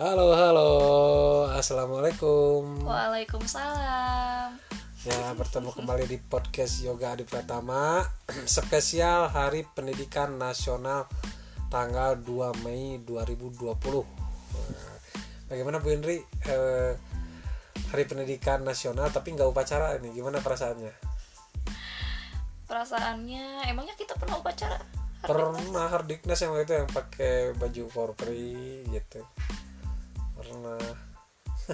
Halo, halo. Assalamualaikum. Waalaikumsalam. Ya, bertemu kembali di podcast Yoga Adi Pratama spesial Hari Pendidikan Nasional tanggal 2 Mei 2020. Nah, Bagaimana Bu Indri eh, Hari Pendidikan Nasional tapi nggak upacara ini gimana perasaannya? Perasaannya emangnya kita pernah upacara? Pernah Hardiknas yang itu yang pakai baju korpri gitu. Pernah.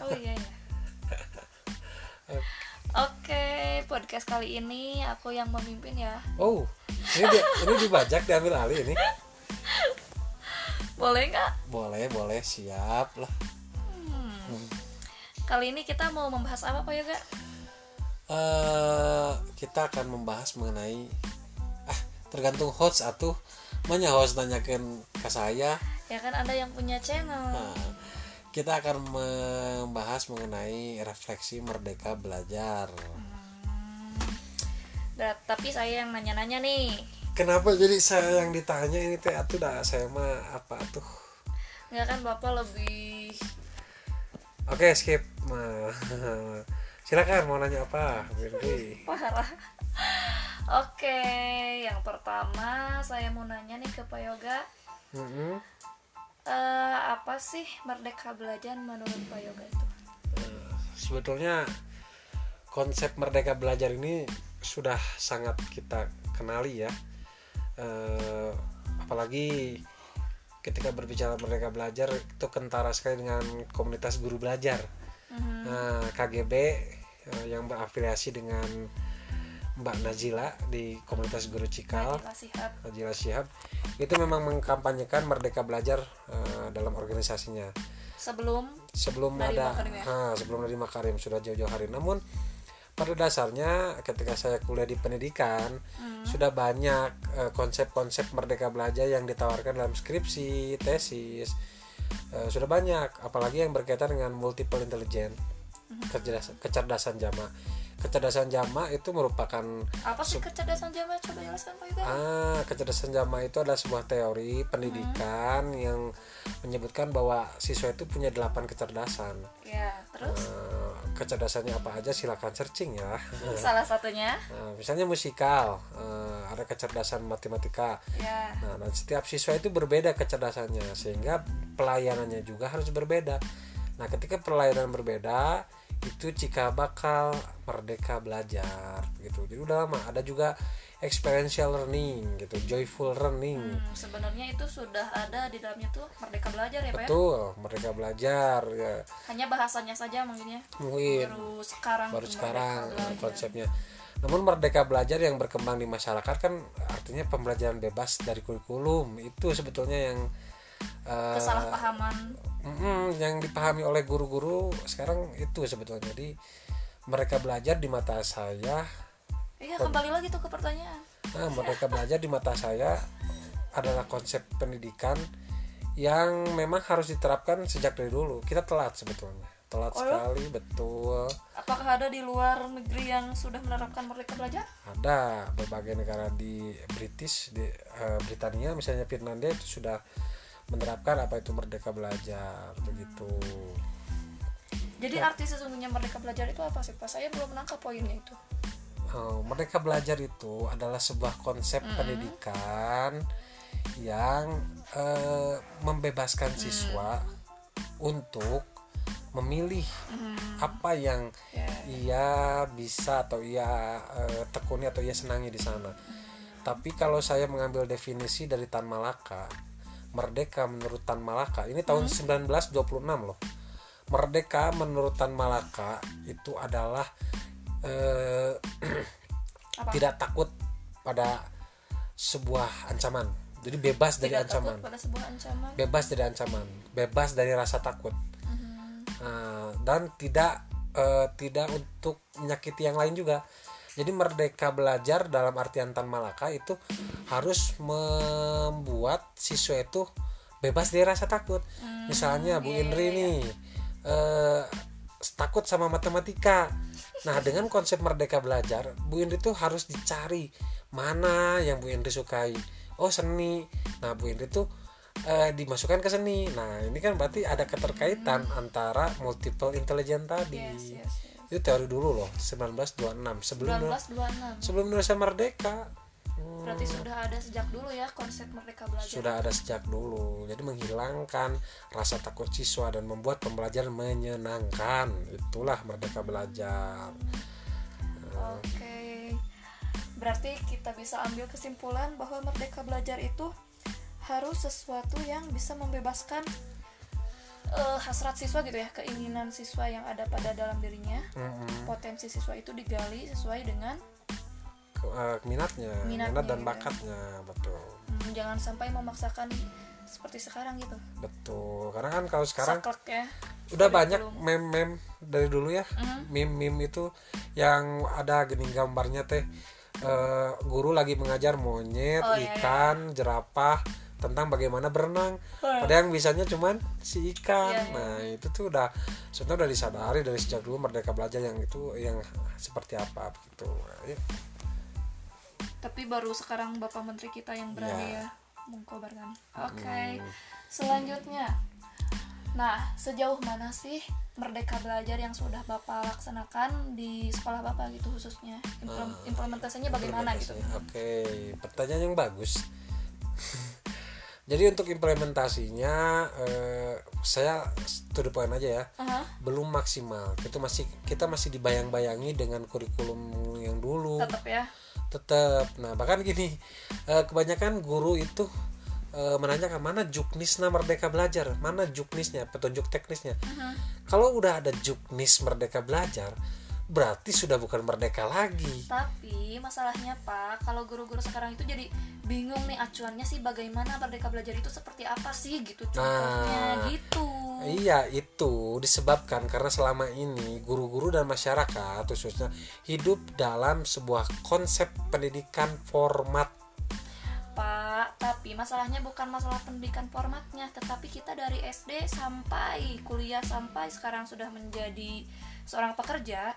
Oh iya ya. Oke, podcast kali ini aku yang memimpin ya. Oh, ini di, ini dibajak diambil alih ini. Boleh nggak? Boleh, boleh, siap lah. Kali ini kita mau membahas apa Pak Yoga? eh kita akan membahas mengenai tergantung host atuh. Mana host nanyakan ke saya. Ya kan ada yang punya channel. Nah, kita akan membahas mengenai refleksi merdeka belajar. Nah, tapi saya yang nanya-nanya nih. kenapa jadi saya yang ditanya ini teh atuh dah saya mah apa tuh Nggak kan Bapak lebih oke skip. Nah, silakan mau nanya apa Winry parah. Oke, yang pertama saya mau nanya nih ke Pak Yoga. Mm-mm. Eh, apa sih merdeka belajar menurut Pak Yoga itu? sebetulnya konsep merdeka belajar ini sudah sangat kita kenali ya Eh, apalagi ketika berbicara merdeka belajar itu kentara sekali dengan komunitas guru belajar Mhm. nah, KGB eh, yang berafiliasi dengan Mbak Najila di komunitas guru Cikal. Najila Shihab itu memang mengkampanyekan merdeka belajar eh, dalam organisasinya Sebelum sebelum ada Makarim ya? ha, sebelum Nadiem Makarim sudah jauh-jauh hari namun pada dasarnya ketika saya kuliah di pendidikan Hmm. sudah banyak eh, konsep-konsep merdeka belajar yang ditawarkan dalam skripsi tesis Eh, sudah banyak apalagi yang berkaitan dengan multiple intelligence Hmm. kecerdasan, kecerdasan jama kecerdasan jama itu merupakan apa sih kecerdasan jamaah coba jelaskan Pak? Ah, kecerdasan jama itu adalah sebuah teori pendidikan yang menyebutkan bahwa siswa itu punya delapan kecerdasan. Ya, terus Eh, kecerdasannya apa aja silakan searching ya. salah satunya Nah, misalnya musikal, eh, ada kecerdasan matematika. ya Nah, dan setiap siswa itu berbeda kecerdasannya sehingga pelayanannya juga harus berbeda. Nah, ketika pelayanan berbeda, itu jika bakal merdeka belajar gitu. Jadi udah lama ada juga experiential learning gitu, joyful learning. hmm, sebenarnya itu sudah ada di dalamnya tuh merdeka belajar ya Pak ya? Betul, merdeka belajar ya. Hanya bahasanya saja mungkin ya. Mungkin Baru sekarang baru sekarang konsepnya. Namun merdeka belajar yang berkembang di masyarakat kan artinya pembelajaran bebas dari kurikulum. Itu sebetulnya yang eh, Kesalahpahaman. Mm-mm, yang dipahami oleh guru-guru sekarang itu sebetulnya. Jadi mereka belajar di mata saya. Iya kembali lagi tuh ke pertanyaan. nah, mereka belajar di mata saya adalah konsep pendidikan yang memang harus diterapkan sejak dari dulu. Kita telat sebetulnya. Telat Oh, ya? sekali betul. Apakah ada di luar negeri yang sudah menerapkan merdeka belajar? ada. Berbagai negara di British di eh, Britania misalnya Finlandia itu sudah menerapkan apa itu merdeka belajar begitu Jadi arti sesungguhnya merdeka belajar itu apa sih Pak? Saya belum menangkap poinnya itu. Oh, merdeka belajar itu adalah sebuah konsep pendidikan yang eh, membebaskan siswa untuk memilih apa yang Ya. ia bisa atau ia eh, tekuni atau ia senangi di sana. Tapi kalau saya mengambil definisi dari Tan Malaka, merdeka menurut Tan Malaka ini tahun 1926 loh. Merdeka menurut Tan Malaka itu adalah eh, Apa? tidak takut pada sebuah ancaman. Jadi bebas dari Tidak takut ancaman. pada sebuah ancaman. Bebas dari ancaman, bebas dari rasa takut. Mhm. Nah, dan tidak eh, tidak untuk menyakiti yang lain juga. Jadi merdeka belajar dalam artian Tan Malaka itu harus membuat siswa itu bebas dari rasa takut. Misalnya Bu iya, Indri iya, iya. nih eh, takut sama matematika. Nah, dengan konsep merdeka belajar, Bu Indri tuh harus dicari mana yang Bu Indri sukai. Oh, seni. Nah, Bu Indri tuh eh, dimasukkan ke seni nah ini kan berarti ada keterkaitan antara multiple intelligence tadi yes yes, yes. Itu teori dulu loh 1926 sebelum 1926 sebelum Indonesia merdeka. Hmm, berarti sudah ada sejak dulu ya konsep merdeka belajar. Sudah ada sejak dulu. Jadi menghilangkan rasa takut siswa dan membuat pembelajaran menyenangkan. Itulah merdeka belajar. Oke. Berarti kita bisa ambil kesimpulan bahwa merdeka belajar itu harus sesuatu yang bisa membebaskan uh, hasrat siswa gitu ya keinginan siswa yang ada pada dalam dirinya Mm-mm. potensi siswa itu digali sesuai dengan Ke- eh, minatnya, Minatnya, minat dan gitu. bakatnya betul hmm, jangan sampai memaksakan seperti sekarang gitu betul karena kan kalau sekarang saklek ya udah Kurikulum. banyak meme-meme dari dulu ya Mhm. meme-meme itu yang ada gini gambarnya teh eh, guru lagi mengajar monyet Oh, iya, ikan jerapah tentang bagaimana berenang Oh. ada yang bisanya cuman si ikan Iya, iya. nah itu tuh udah sebenarnya udah disadari dari sejak dulu merdeka belajar yang itu yang seperti apa gitu Ya, tapi baru sekarang bapak menteri kita yang berani Ya. ya mengkobarkan oke selanjutnya nah sejauh mana sih merdeka belajar yang sudah bapak laksanakan di sekolah bapak gitu khususnya Implem- implementasinya bagaimana gitu. Oke, pertanyaan yang bagus. Jadi untuk implementasinya eh, saya to the point aja ya. Aha, Belum maksimal. Kita masih kita masih dibayang-bayangi dengan kurikulum yang dulu. tetap ya Tetap. Nah, bahkan gini, eh, kebanyakan guru itu eh, menanyakan mana juknisnya merdeka belajar, mana juknisnya, petunjuk teknisnya. Aha. Kalau udah ada juknis merdeka belajar, berarti sudah bukan merdeka lagi. tapi masalahnya pak kalau guru-guru sekarang itu jadi bingung nih acuannya sih bagaimana merdeka belajar itu seperti apa sih gitu contohnya Nah, gitu Iya, itu disebabkan karena selama ini guru-guru dan masyarakat khususnya hidup dalam sebuah konsep pendidikan format. Pak, tapi masalahnya bukan masalah pendidikan formatnya, tetapi kita dari SD sampai kuliah sampai sekarang sudah menjadi seorang pekerja,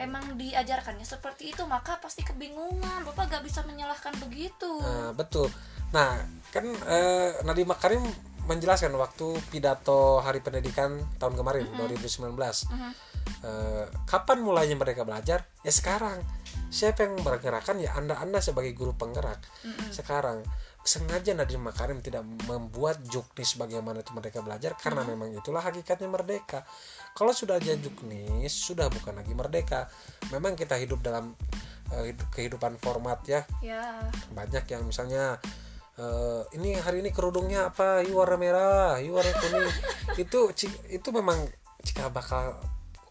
emang diajarkannya seperti itu, maka pasti kebingungan. Bapak gak bisa menyalahkan begitu. Nah, betul. Nah, kan eh, Nadiem Makarim menjelaskan waktu pidato Hari Pendidikan tahun kemarin 2019. Mhm. Eh, kapan mulainya mereka belajar? Ya sekarang. Siapa yang bergerakkan ya Anda-anda sebagai guru penggerak. Sekarang sengaja Nadiem Makarim tidak membuat juknis bagaimana itu merdeka belajar karena memang itulah hakikatnya merdeka. Kalau sudah aja juknis sudah bukan lagi merdeka. Memang kita hidup dalam hidup- kehidupan format ya Ya, banyak yang misalnya eh, ini hari ini kerudungnya apa you warna merah you warna kuning itu itu memang jika bakal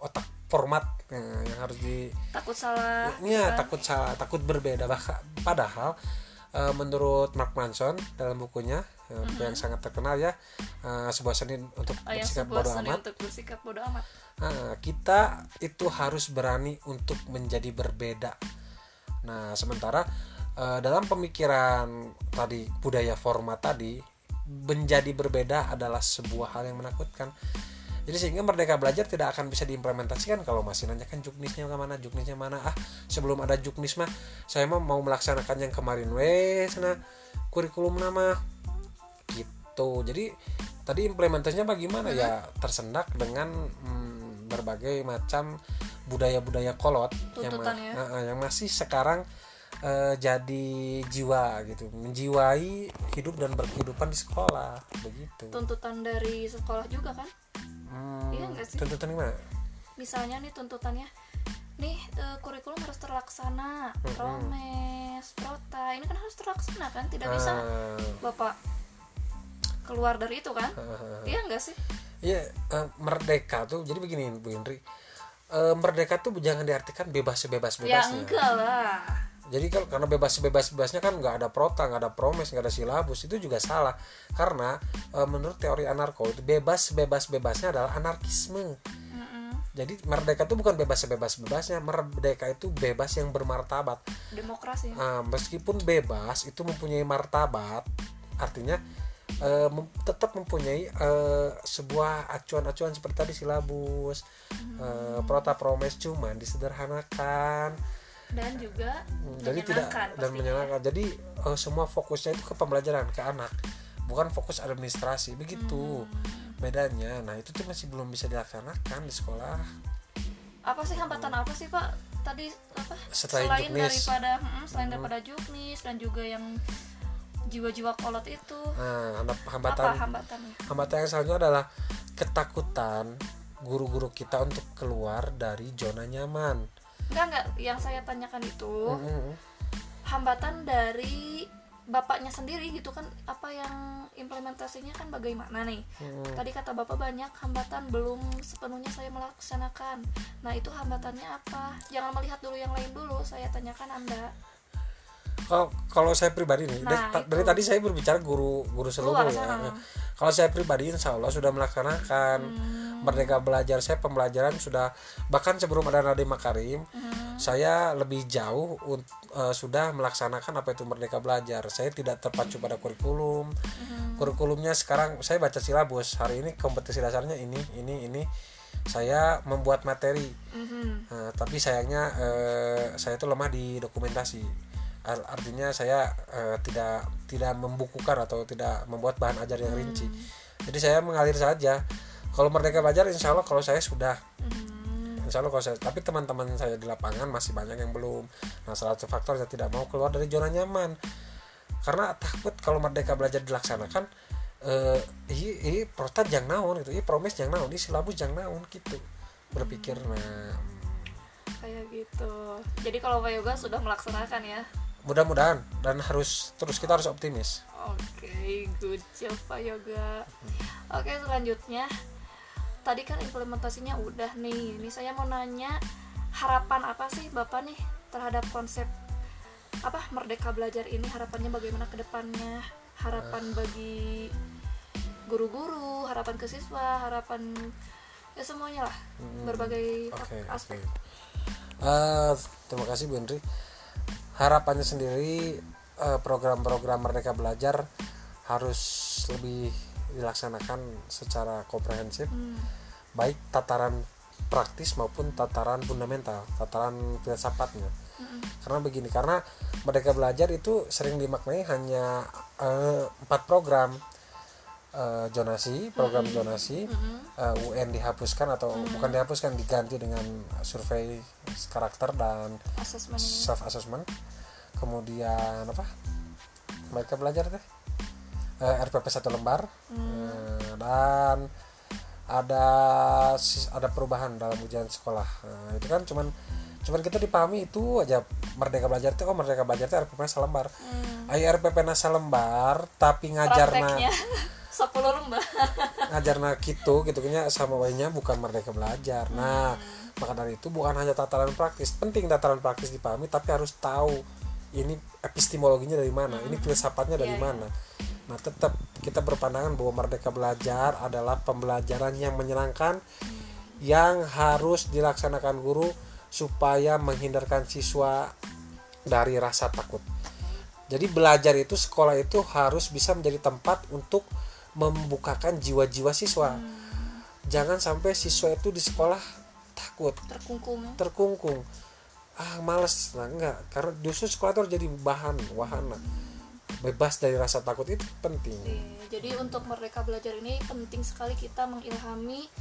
otak format eh, yang harus di takut salah. ya takut salah takut berbeda Bah- padahal eh, menurut Mark Manson dalam bukunya eh, buku yang sangat terkenal ya eh, sebuah seni untuk Oh, yang bersikap bodoh amat untuk bersikap bodoh amat. Nah, kita itu harus berani untuk menjadi berbeda. Nah, sementara eh, dalam pemikiran tadi budaya format tadi menjadi berbeda adalah sebuah hal yang menakutkan. Jadi sehingga merdeka belajar tidak akan bisa diimplementasikan kalau masih nanyakan juknisnya ke mana, juknisnya mana. Ah, sebelum ada juknis mah saya mah mau melaksanakan yang kemarin wes nah kurikulum nama gitu. Jadi tadi implementasinya bagaimana ya tersendak dengan mm, berbagai macam budaya-budaya kolot yang, ma- Tuntutan ya. eh, eh, yang masih sekarang eh, jadi jiwa gitu. Menjiwai hidup dan berkehidupan di sekolah begitu. Tuntutan dari sekolah juga kan? Hmm, Iya nggak sih? tuntutan gimana? Misalnya nih tuntutannya nih eh, kurikulum harus terlaksana promes prota ini kan harus terlaksana kan? Tidak bisa Ah, bapak keluar dari itu kan? Ah. iya enggak sih? Iya, eh, merdeka tuh jadi begini Bu Indri Eh, merdeka tuh jangan diartikan bebas sebebas ya bebasnya enggak lah jadi kalau karena bebas bebas bebasnya kan nggak ada prota nggak ada promes nggak ada silabus itu juga salah. Karena eh, menurut teori anarko itu bebas bebas bebasnya adalah anarkisme. Mm-mm. jadi merdeka itu bukan bebas bebas bebasnya merdeka itu bebas yang bermartabat. Demokrasi. Ah, meskipun bebas itu mempunyai martabat artinya eh, mem- tetap mempunyai eh, sebuah acuan-acuan seperti tadi silabus eh, prota promes cuman disederhanakan dan juga Hmm, jadi tidak dan menyenangkan. Jadi eh, semua fokusnya itu ke pembelajaran ke anak. Bukan fokus administrasi begitu. Bedanya nah itu tuh masih belum bisa dilaksanakan di sekolah. Apa sih hambatan apa sih pak? Tadi apa? Selain selain daripada mm, selain daripada juknis dan juga yang jiwa-jiwa kolot itu. Nah apa hambatan. hambatannya hambatan yang selanjutnya adalah ketakutan guru-guru kita untuk keluar dari zona nyaman enggak enggak. Yang saya tanyakan itu Mm-mm. hambatan dari bapaknya sendiri gitu kan apa yang implementasinya kan bagaimana nih? Mm-mm. tadi kata bapak banyak hambatan belum sepenuhnya saya melaksanakan. Nah itu hambatannya apa? Jangan melihat dulu yang lain dulu saya tanyakan anda kalau kalau saya pribadi nih dari, Nah, itu. dari tadi saya berbicara guru guru seluruh Luar ya sana. kalau saya pribadi insya Allah sudah melaksanakan Hmm. merdeka belajar saya pembelajaran sudah bahkan sebelum ada Nadiem Makarim Hmm. saya lebih jauh eh, sudah melaksanakan apa itu merdeka belajar saya tidak terpacu pada kurikulum Hmm. kurikulumnya sekarang saya baca silabus hari ini kompetisi dasarnya ini ini ini saya membuat materi Mhm. Nah, tapi sayangnya eh, saya itu lemah di dokumentasi artinya saya eh, tidak tidak membukukan atau tidak membuat bahan ajar yang rinci. Jadi saya mengalir saja. Kalau merdeka belajar insya Allah kalau saya sudah. Mhm. insya Allah kalau saya tapi teman-teman saya di lapangan masih banyak yang belum. Nah salah satu faktor saya tidak mau keluar dari zona nyaman. Karena takut kalau merdeka belajar dilaksanakan eh ini, ini protap yang naon gitu ini promes yang naon ini silabus yang naon gitu. Berpikir nah kayak gitu. Jadi kalau Pak Yoga sudah melaksanakan ya mudah-mudahan dan harus terus kita harus optimis Oke, good job Pak Yoga. Oke, selanjutnya tadi kan implementasinya udah nih. Ini saya mau nanya harapan apa sih Bapak nih terhadap konsep apa Merdeka Belajar ini harapannya bagaimana ke depannya? Harapan bagi guru-guru, harapan ke siswa, harapan ya semuanya lah. Berbagai oke aspek. oke Eh, terima kasih Bu Henry harapannya sendiri eh, program-program Merdeka Belajar harus lebih dilaksanakan secara komprehensif Hmm, baik tataran praktis maupun tataran fundamental tataran filsafatnya. Mm-mm. karena begini karena Merdeka Belajar itu sering dimaknai hanya eh, empat program Zonasi program zonasi Mm-mm. eh, UN dihapuskan atau bukan dihapuskan diganti dengan survei karakter dan Asesmen ini. self assessment kemudian apa? Mereka belajar teh Eh, RPP satu lembar. Eh, dan ada ada perubahan dalam ujian sekolah. Nah, itu kan cuman cuman kita dipahami itu aja. Merdeka belajar itu oh merdeka belajar itu RPP selembar Hmm, Ayo RPP selembar tapi ngajarna 10 lembar. ngajarna gitu gitu nya sama wainya bukan merdeka belajar. Nah maka dari itu bukan hanya tataran praktis penting tataran praktis dipahami tapi harus tahu ini epistemologinya dari mana ini filsafatnya dari Iya, iya. mana. Nah tetap kita berpandangan bahwa merdeka belajar adalah pembelajaran yang menyenangkan yang harus dilaksanakan guru supaya menghindarkan siswa dari rasa takut. Jadi belajar itu sekolah itu harus bisa menjadi tempat untuk membukakan jiwa-jiwa siswa. Jangan sampai siswa itu di sekolah takut, terkungkung terkungkung. Ah, males. Nah, enggak. Karena justru sekolah itu harus jadi bahan, wahana. Bebas dari rasa takut itu penting. Iya, jadi untuk merdeka belajar ini penting sekali kita mengilhami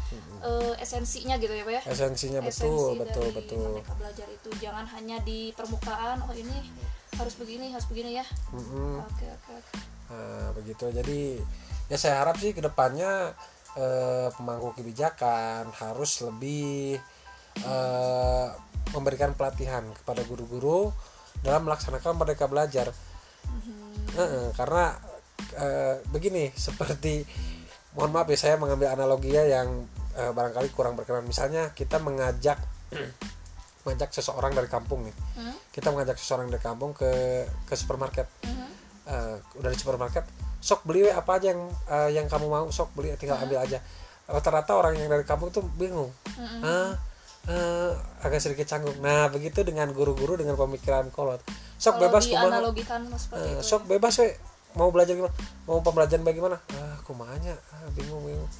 eh, esensinya gitu ya pak ya Esensinya betul, Esensi betul, dari betul. merdeka belajar itu jangan hanya di permukaan oh ini harus begini harus begini ya Mm-mm. oke oke oke Nah, begitu. Jadi ya saya harap sih ke depannya eh, pemangku kebijakan harus lebih eh, memberikan pelatihan kepada guru-guru dalam melaksanakan merdeka belajar. Eh, karena eh, begini seperti mohon maaf ya saya mengambil analogi ya yang eh, barangkali kurang berkenan. Misalnya kita mengajak mengajak seseorang dari kampung nih. Hmm? Kita mengajak seseorang dari kampung ke ke supermarket Mhm. Eh, udah di supermarket sok beli we apa aja yang eh, yang kamu mau sok beli tinggal ambil aja. Rata-rata orang yang dari kampung tuh bingung. Ah eh, agak sedikit canggung. Nah begitu dengan guru-guru dengan pemikiran kolot. Sok kalau bebas kumaha itu sok bebas we. Mau belajar gimana? Mau pembelajaran bagaimana ah kumanya ah, bingung bingung.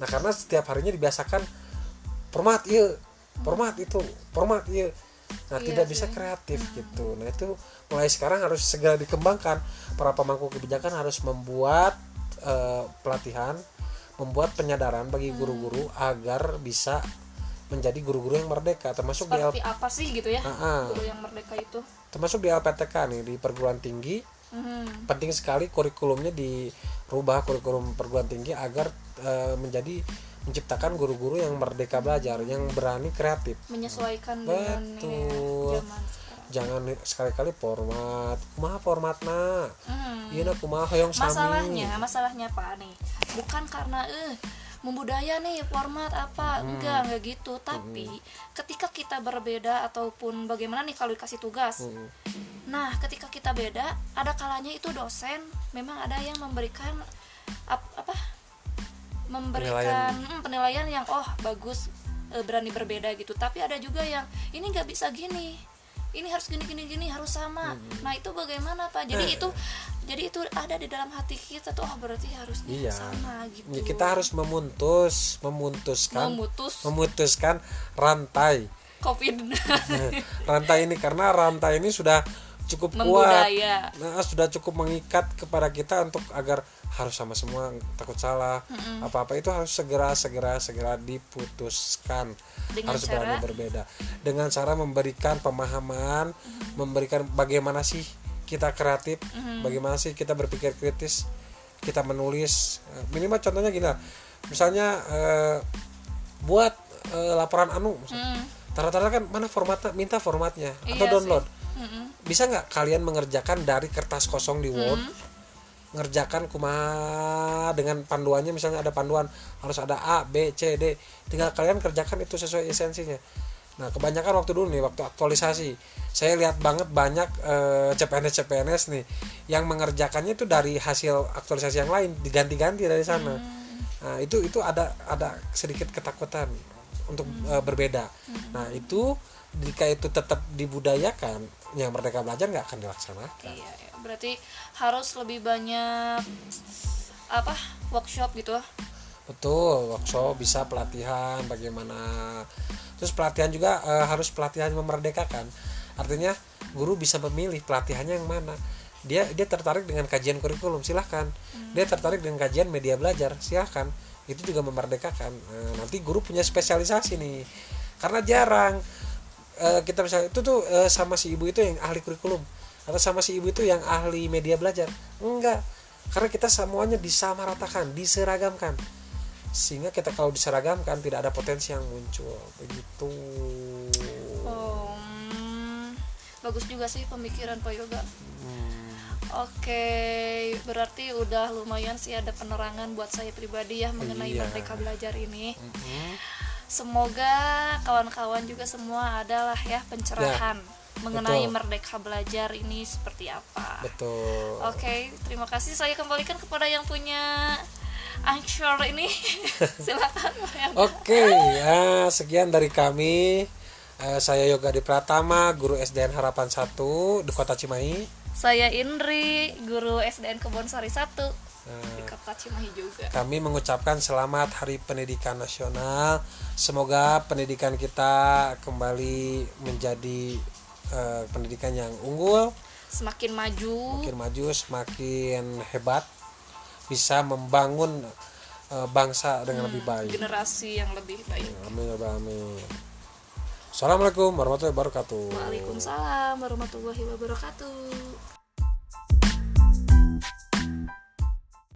Nah karena setiap harinya dibiasakan format iya. Format itu. Format iya nah Iya tidak bisa sih. kreatif gitu nah itu mulai sekarang harus segera dikembangkan para pemangku kebijakan harus membuat eh, pelatihan membuat penyadaran bagi guru-guru agar bisa menjadi guru-guru yang merdeka termasuk di L- seperti apa sih gitu ya Ah, ah. guru yang merdeka itu termasuk di LPTK nih di perguruan tinggi Mhm. penting sekali kurikulumnya dirubah kurikulum perguruan tinggi agar eh, menjadi menciptakan guru-guru yang merdeka belajar yang berani kreatif menyesuaikan dengan Betul. zaman sekarang. jangan sekali-kali format kumaha formatna Mhm. iya kumaha hoyong sami masalahnya masalahnya apa nih bukan karena eh membudaya nih format apa Hmm. enggak enggak gitu tapi ketika kita berbeda ataupun bagaimana nih kalau dikasih tugas Hmm. nah ketika kita beda ada kalanya itu dosen memang ada yang memberikan ap- apa memberikan mm, penilaian yang oh bagus eh, berani berbeda gitu. Tapi ada juga yang ini nggak bisa gini. Ini harus gini gini gini harus sama. Hmm. nah itu bagaimana pak? Jadi itu jadi itu ada di dalam hati kita tuh oh berarti harusnya Iya. sama gitu. Ya, kita harus memutus memutuskan memutus. memutuskan rantai. Covid. Rantai ini karena rantai ini sudah cukup kuat. Membudaya. Nah, sudah cukup mengikat kepada kita untuk agar harus sama semua takut salah apa-apa itu harus segera segera segera diputuskan Dengan harus cara? berani berbeda dengan cara memberikan pemahaman memberikan bagaimana sih kita kreatif bagaimana sih kita berpikir kritis kita menulis Eh, minimal contohnya gini lah. misalnya eh, buat eh, laporan anu misalnya. Hmm, Tara-tara kan mana formatnya minta formatnya atau Iya sih. download mm-mm. bisa nggak kalian mengerjakan dari kertas kosong di Word ngerjakan kumaha dengan panduannya misalnya ada panduan harus ada A B C D. Tinggal kalian kerjakan itu sesuai esensinya. Nah kebanyakan waktu dulu nih waktu aktualisasi saya lihat banget banyak eh, CPNS CPNS nih yang mengerjakannya itu dari hasil aktualisasi yang lain diganti-ganti dari sana. Nah itu itu ada ada sedikit ketakutan untuk eh, berbeda. Nah itu jika itu tetap dibudayakan yang merdeka belajar nggak akan dilaksanakan iya iya. berarti harus lebih banyak apa workshop gitu Betul, workshop bisa pelatihan bagaimana. Terus pelatihan juga eh, harus pelatihan memerdekakan. Artinya guru bisa memilih pelatihannya yang mana. Dia dia tertarik dengan kajian kurikulum, silahkan. Dia tertarik dengan kajian media belajar, silahkan. Itu juga memerdekakan. Nah, nanti guru punya spesialisasi nih. Karena jarang eh, kita misalnya itu tuh eh, sama si ibu itu yang ahli kurikulum atau sama si ibu itu yang ahli media belajar. Enggak. Karena kita semuanya disamaratakan, diseragamkan sehingga kita kalau diseragamkan tidak ada potensi yang muncul begitu Oh, hmm, bagus juga sih pemikiran Pak Yoga. Hmm, Oke, berarti udah lumayan sih ada penerangan buat saya pribadi ya mengenai Iya. Merdeka Belajar ini. mhm. Semoga kawan-kawan juga semua adalah ya pencerahan mengenai betul. Merdeka Belajar ini seperti apa. betul Oke, terima kasih. Saya kembalikan kepada yang punya Anchor ini. Silakan. Oke ya sekian dari kami Eh, saya Yoga di Pratama guru SDN Harapan 1 di Kota Cimahi Saya Indri, guru SDN Kebonsari 1 di Kota Cimahi juga. kami mengucapkan selamat Hari Pendidikan Nasional. Semoga pendidikan kita kembali menjadi eh, pendidikan yang unggul, Semakin maju, semakin maju, semakin hebat, bisa membangun eh, bangsa dengan lebih baik. generasi yang lebih baik. Amin ya Alamin. Assalamualaikum warahmatullahi wabarakatuh. Waalaikumsalam warahmatullahi wabarakatuh.